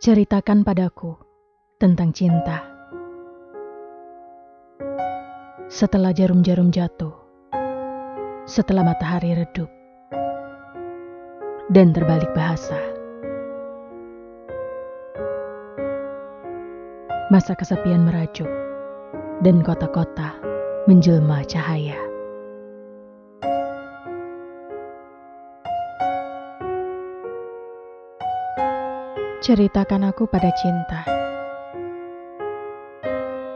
Ceritakan padaku tentang cinta. Setelah jarum-jarum jatuh, setelah matahari redup, dan terbalik bahasa. Masa kesepian merajuk, dan kota-kota menjelma cahaya. Ceritakan aku pada cinta.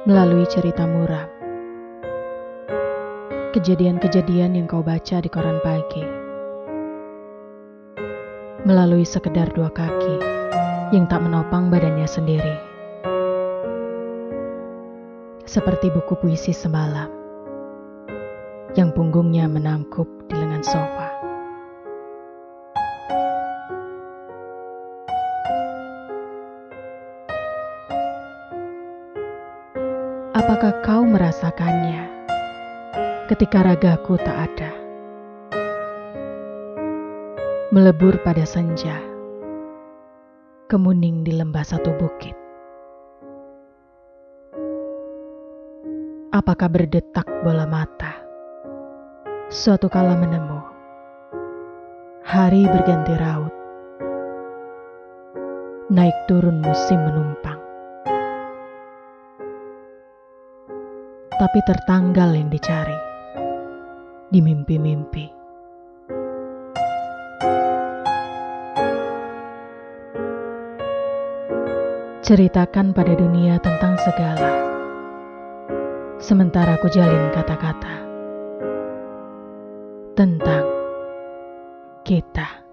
Melalui cerita muram, kejadian-kejadian yang kau baca di koran pagi, melalui sekedar dua kaki yang tak menopang badannya sendiri, seperti buku puisi semalam yang punggungnya menangkup di lengan sofa. Apakah kau merasakannya ketika ragaku tak ada? Melebur pada senja, kemuning di lembah satu bukit. Apakah berdetak bola mata? Suatu kala menemu, hari berganti raut, naik turun musim menumpang. Tapi tertanggal yang dicari di mimpi-mimpi. Ceritakan pada dunia tentang segala, sementara ku jalin kata-kata tentang kita.